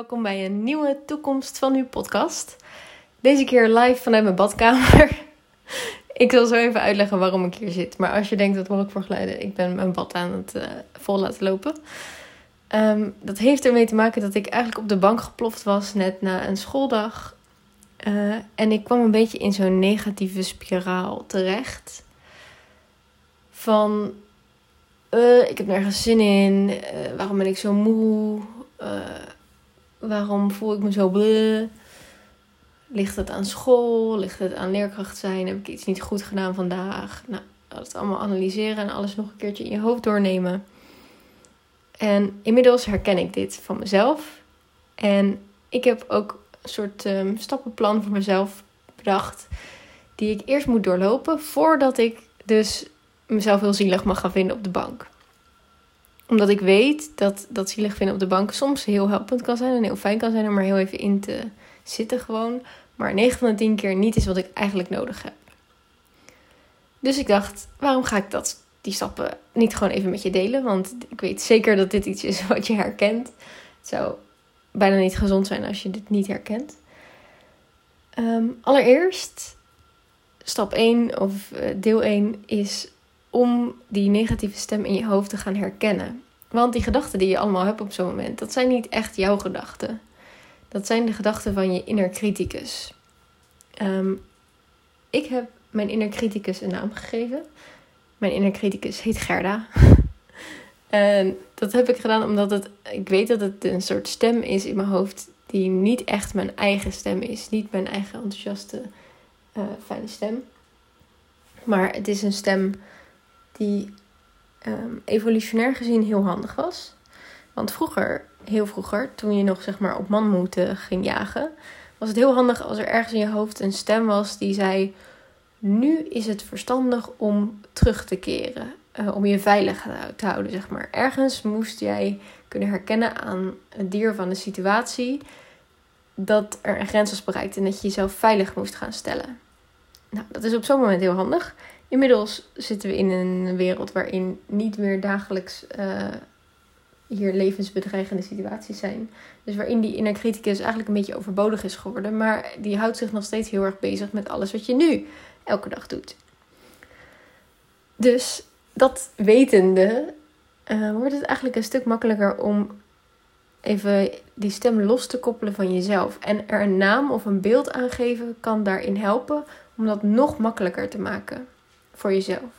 welkom bij een nieuwe Toekomst van uw podcast. Deze keer live vanuit mijn badkamer. ik zal zo even uitleggen waarom ik hier zit. Maar als je denkt, dat hoor ik voor geluiden, ik ben mijn bad aan het uh, vol laten lopen. Um, dat heeft ermee te maken dat ik eigenlijk op de bank geploft was net na een schooldag. Uh, en ik kwam een beetje in zo'n negatieve spiraal terecht. Van, uh, ik heb nergens zin in. waarom ben ik zo moe? Waarom voel ik me zo bleu? Ligt het aan school? Ligt het aan leerkracht zijn? Heb ik iets niet goed gedaan vandaag? Nou, dat allemaal analyseren en alles nog een keertje in je hoofd doornemen. En inmiddels herken ik dit van mezelf. En ik heb ook een soort um, stappenplan voor mezelf bedacht. Die ik eerst moet doorlopen voordat ik dus mezelf heel zielig mag gaan vinden op de bank omdat ik weet dat dat zielig vinden op de bank soms heel helpend kan zijn en heel fijn kan zijn om er heel even in te zitten gewoon. Maar 9 van de 10 keer niet is wat ik eigenlijk nodig heb. Dus ik dacht, waarom ga ik dat, die stappen niet gewoon even met je delen? Want ik weet zeker dat dit iets is wat je herkent. Het zou bijna niet gezond zijn als je dit niet herkent. Um, allereerst, stap 1 of eh, deel 1 is om die negatieve stem in je hoofd te gaan herkennen. Want die gedachten die je allemaal hebt op zo'n moment, dat zijn niet echt jouw gedachten. Dat zijn de gedachten van je inner criticus. Um, ik heb mijn inner criticus een naam gegeven. Mijn inner criticus heet Gerda. en dat heb ik gedaan omdat het, ik weet dat het een soort stem is in mijn hoofd die niet echt mijn eigen stem is. Niet mijn eigen enthousiaste, uh, fijne stem. Maar het is een stem die um, evolutionair gezien heel handig was. Want vroeger, heel vroeger, toen je nog zeg maar op manmoeten ging jagen, was het heel handig als er ergens in je hoofd een stem was die zei: Nu is het verstandig om terug te keren. Uh, om je veilig te houden, zeg maar. Ergens moest jij kunnen herkennen aan het dier van de situatie dat er een grens was bereikt en dat je jezelf veilig moest gaan stellen. Nou, dat is op zo'n moment heel handig. Inmiddels zitten we in een wereld waarin niet meer dagelijks uh, hier levensbedreigende situaties zijn. Dus waarin die inner criticus eigenlijk een beetje overbodig is geworden. Maar die houdt zich nog steeds heel erg bezig met alles wat je nu elke dag doet. Dus dat wetende uh, wordt het eigenlijk een stuk makkelijker om even die stem los te koppelen van jezelf. En er een naam of een beeld aan geven kan daarin helpen om dat nog makkelijker te maken voor jezelf.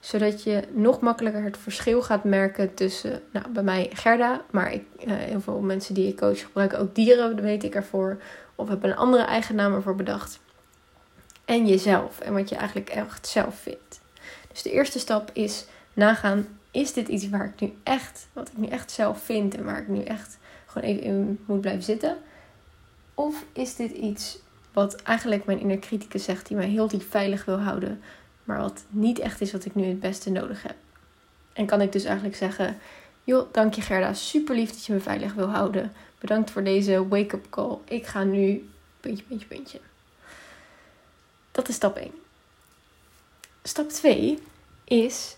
Zodat je nog makkelijker het verschil gaat merken tussen, nou, bij mij Gerda, maar ik, uh, heel veel mensen die ik coach gebruiken ook dieren, dat weet ik ervoor. Of hebben een andere eigen naam ervoor bedacht. En jezelf en wat je eigenlijk echt zelf vindt. Dus de eerste stap is nagaan, is dit iets waar ik nu echt, wat ik nu echt zelf vind en waar ik nu echt gewoon even in moet blijven zitten? Of is dit iets wat eigenlijk mijn inner criticus zegt, die mij heel diep veilig wil houden, maar wat niet echt is wat ik nu het beste nodig heb. En kan ik dus eigenlijk zeggen: Joh, dank je Gerda, super lief dat je me veilig wil houden. Bedankt voor deze wake-up call. Ik ga nu puntje, puntje, puntje. Dat is stap 1. Stap 2 is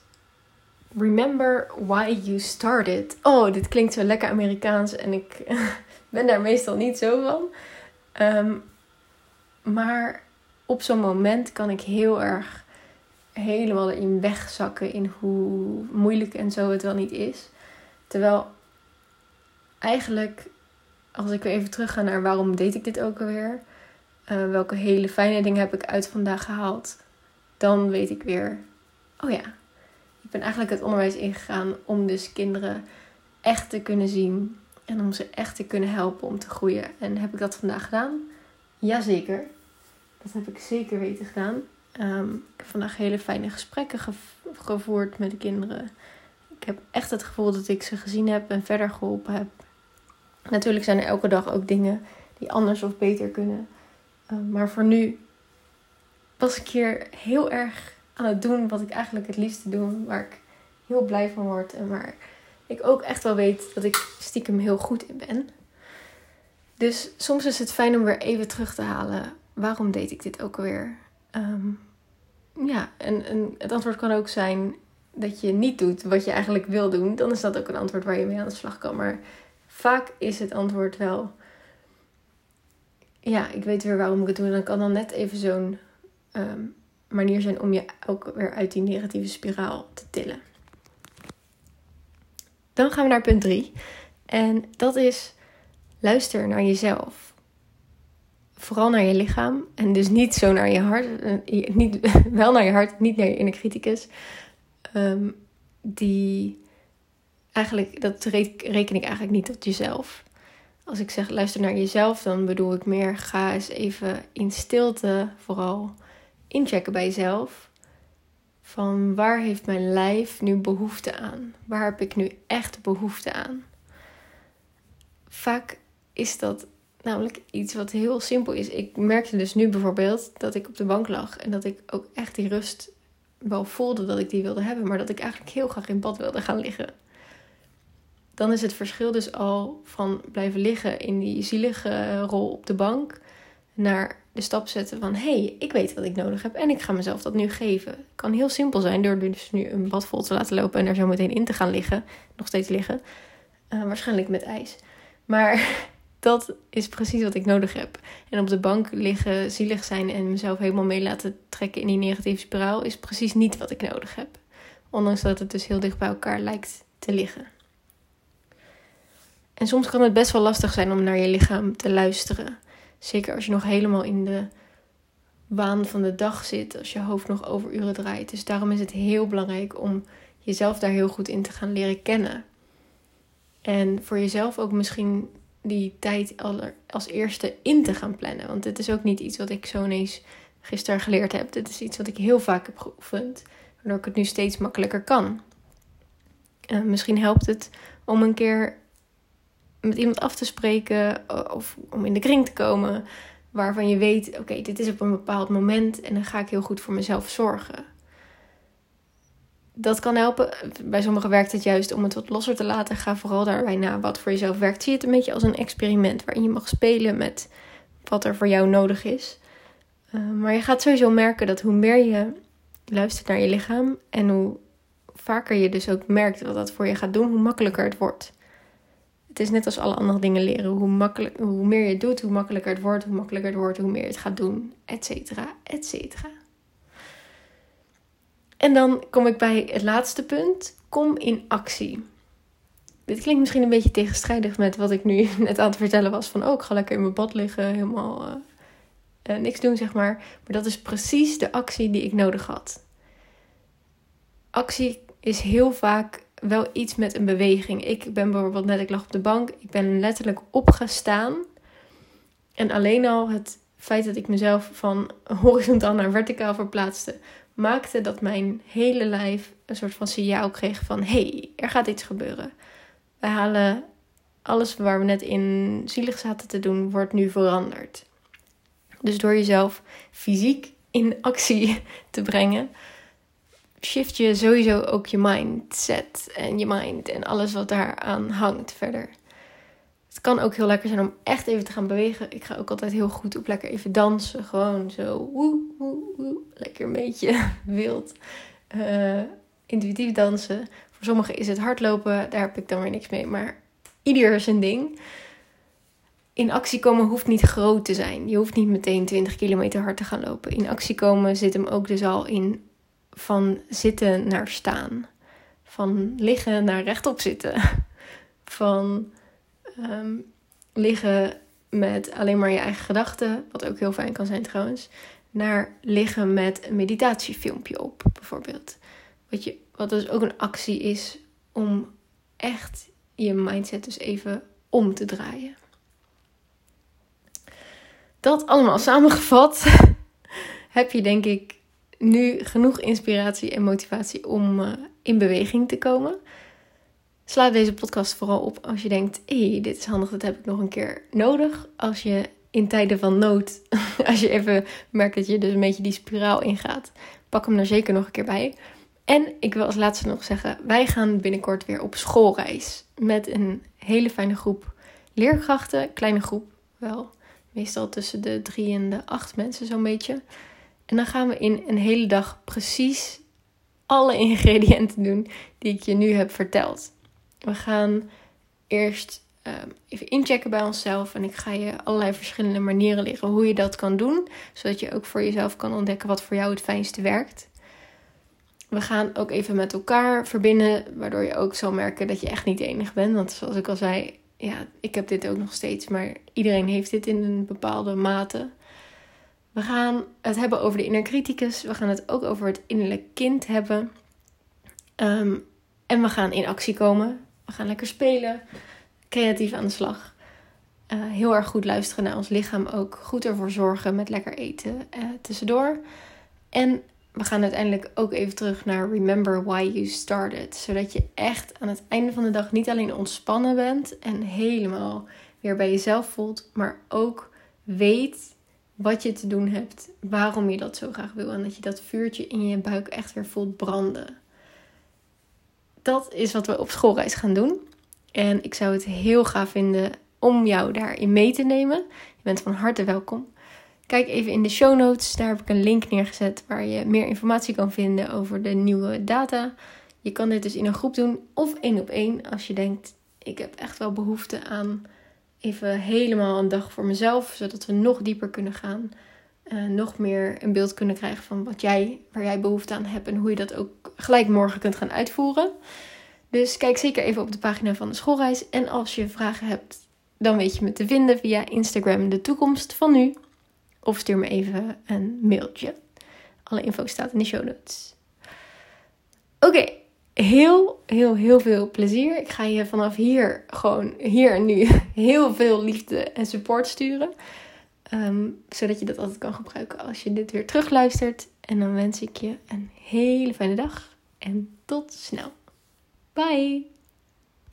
remember why you started. Oh, dit klinkt zo lekker Amerikaans en ik ben daar meestal niet zo van. Um, maar op zo'n moment kan ik heel erg helemaal erin wegzakken in hoe moeilijk en zo het wel niet is. Terwijl eigenlijk, als ik weer even terug ga naar waarom deed ik dit ook alweer, uh, welke hele fijne dingen heb ik uit vandaag gehaald, dan weet ik weer, oh ja, ik ben eigenlijk het onderwijs ingegaan om dus kinderen echt te kunnen zien en om ze echt te kunnen helpen om te groeien. En heb ik dat vandaag gedaan? Jazeker. Dat heb ik zeker weten gedaan. Um, ik heb vandaag hele fijne gesprekken gevoerd met de kinderen. Ik heb echt het gevoel dat ik ze gezien heb en verder geholpen heb. Natuurlijk zijn er elke dag ook dingen die anders of beter kunnen. Um, maar voor nu was ik hier heel erg aan het doen wat ik eigenlijk het liefste doe. Waar ik heel blij van word en waar ik ook echt wel weet dat ik stiekem heel goed in ben. Dus soms is het fijn om weer even terug te halen. Waarom deed ik dit ook alweer? Um, ja, en, en het antwoord kan ook zijn dat je niet doet wat je eigenlijk wil doen. Dan is dat ook een antwoord waar je mee aan de slag kan. Maar Vaak is het antwoord wel. Ja, ik weet weer waarom ik het doe. En dan kan dan net even zo'n ehm, manier zijn om je ook weer uit die negatieve spiraal te tillen. Dan gaan we naar punt 3. En dat is luister naar jezelf. Vooral naar je lichaam. En dus niet zo naar je hart. Eh, niet, wel naar je hart, niet naar je inner criticus. Ehm, die eigenlijk, dat reken ik eigenlijk niet tot jezelf. Als ik zeg luister naar jezelf, dan bedoel ik meer ga eens even in stilte vooral inchecken bij jezelf. Van waar heeft mijn lijf nu behoefte aan? Waar heb ik nu echt behoefte aan? Vaak is dat namelijk iets wat heel simpel is. Ik merkte dus nu bijvoorbeeld dat ik op de bank lag en dat ik ook echt die rust wel voelde dat ik die wilde hebben, maar dat ik eigenlijk heel graag in bad wilde gaan liggen. Dan is het verschil dus al van blijven liggen in die zielige rol op de bank naar de stap zetten van hé, hey, ik weet wat ik nodig heb en ik ga mezelf dat nu geven. Het kan heel simpel zijn door dus nu een bad vol te laten lopen en er zo meteen in te gaan liggen, nog steeds liggen, uh, waarschijnlijk met ijs. Maar dat is precies wat ik nodig heb. En op de bank liggen, zielig zijn en mezelf helemaal mee laten trekken in die negatieve spiraal is precies niet wat ik nodig heb. Ondanks dat het dus heel dicht bij elkaar lijkt te liggen. En soms kan het best wel lastig zijn om naar je lichaam te luisteren. Zeker als je nog helemaal in de waan van de dag zit, als je hoofd nog over uren draait. Dus daarom is het heel belangrijk om jezelf daar heel goed in te gaan leren kennen. En voor jezelf ook misschien die tijd als eerste in te gaan plannen. Want het is ook niet iets wat ik zo ineens gisteren geleerd heb. Dit is iets wat ik heel vaak heb geoefend, waardoor ik het nu steeds makkelijker kan. Uh, misschien helpt het om een keer met iemand af te spreken of om in de kring te komen waarvan je weet: oké, dit is op een bepaald moment en dan ga ik heel goed voor mezelf zorgen. Dat kan helpen. Bij sommigen werkt het juist om het wat losser te laten. Ga vooral daarbij na wat voor jezelf werkt. Zie het een beetje als een experiment waarin je mag spelen met wat er voor jou nodig is. Uh, maar je gaat sowieso merken dat hoe meer je luistert naar je lichaam en hoe vaker je dus ook merkt wat dat voor je gaat doen, hoe makkelijker het wordt. Het is net als alle andere dingen leren. Hoe, makkelijk, hoe meer je doet, hoe makkelijker het wordt. Hoe makkelijker het wordt, hoe meer je het gaat doen. Etcetera, etcetera. En dan kom ik bij het laatste punt. Kom in actie. Dit klinkt misschien een beetje tegenstrijdig met wat ik nu net aan het vertellen was. Van, oh, ik ga lekker in mijn bad liggen, helemaal uh, uh, niks doen, zeg maar. Maar dat is precies de actie die ik nodig had. Actie is heel vaak wel iets met een beweging. Ik ben bijvoorbeeld net, ik lag op de bank, ik ben letterlijk opgestaan. En alleen al het feit dat ik mezelf van horizontaal naar verticaal verplaatste, maakte dat mijn hele lijf een soort van signaal kreeg van hey, er gaat iets gebeuren. We halen alles waar we net in zielig zaten te doen, wordt nu veranderd. Dus door jezelf fysiek in actie te brengen, shift je sowieso ook je mindset en je mind en alles wat daaraan hangt verder. Het kan ook heel lekker zijn om echt even te gaan bewegen. Ik ga ook altijd heel goed op lekker even dansen. Gewoon zo woe, woe. Lekker een beetje wild. Uh, intuïtief dansen. Voor sommigen is het hardlopen. Daar heb ik dan weer niks mee. Maar ieder zijn ding. In actie komen hoeft niet groot te zijn. Je hoeft niet meteen 20 kilometer hard te gaan lopen. In actie komen zit hem ook dus al in van zitten naar staan. Van liggen naar rechtop zitten. Van ehm, liggen met alleen maar je eigen gedachten, wat ook heel fijn kan zijn trouwens, naar liggen met een meditatiefilmpje op, bijvoorbeeld. Wat, je, wat dus ook een actie is om echt je mindset dus even om te draaien. Dat allemaal samengevat heb je denk ik nu genoeg inspiratie en motivatie om uh, in beweging te komen. Sla deze podcast vooral op als je denkt: hé, hey, dit is handig, dat heb ik nog een keer nodig. Als je in tijden van nood, als je even merkt dat je dus een beetje die spiraal ingaat, pak hem er zeker nog een keer bij. En ik wil als laatste nog zeggen: wij gaan binnenkort weer op schoolreis met een hele fijne groep leerkrachten. Kleine groep wel, meestal tussen de drie en de acht mensen zo'n beetje. En dan gaan we in een hele dag precies alle ingrediënten doen die ik je nu heb verteld. We gaan eerst ehm, even inchecken bij onszelf. En ik ga je allerlei verschillende manieren leren hoe je dat kan doen. Zodat je ook voor jezelf kan ontdekken wat voor jou het fijnste werkt. We gaan ook even met elkaar verbinden, waardoor je ook zal merken dat je echt niet de enige bent. Want zoals ik al zei, ja, ik heb dit ook nog steeds, maar iedereen heeft dit in een bepaalde mate. We gaan het hebben over de inner criticus. We gaan het ook over het innerlijk kind hebben. Ehm, en we gaan in actie komen. We gaan lekker spelen, creatief aan de slag. Uh, heel erg goed luisteren naar ons lichaam ook. Goed ervoor zorgen met lekker eten uh, tussendoor. En we gaan uiteindelijk ook even terug naar Remember Why You Started. Zodat je echt aan het einde van de dag niet alleen ontspannen bent en helemaal weer bij jezelf voelt, maar ook weet wat je te doen hebt, waarom je dat zo graag wil en dat je dat vuurtje in je buik echt weer voelt branden. Dat is wat we op schoolreis gaan doen. En ik zou het heel gaaf vinden om jou daarin mee te nemen. Je bent van harte welkom. Kijk even in de show notes. Daar heb ik een link neergezet waar je meer informatie kan vinden over de nieuwe data. Je kan dit dus in een groep doen of één op één als je denkt: ik heb echt wel behoefte aan even helemaal een dag voor mezelf, zodat we nog dieper kunnen gaan. Uh, nog meer een beeld kunnen krijgen van wat jij, waar jij behoefte aan hebt en hoe je dat ook gelijk morgen kunt gaan uitvoeren. Dus kijk zeker even op de pagina van de schoolreis. En als je vragen hebt, dan weet je me te vinden via Instagram de toekomst van nu. Of stuur me even een mailtje. Alle info staat in de show notes. Oké, heel, heel, heel veel plezier. Ik ga je vanaf hier gewoon, hier en nu, heel veel liefde en support sturen. Ehm, zodat je dat altijd kan gebruiken als je dit weer terugluistert. En dan wens ik je een hele fijne dag en tot snel. Bye!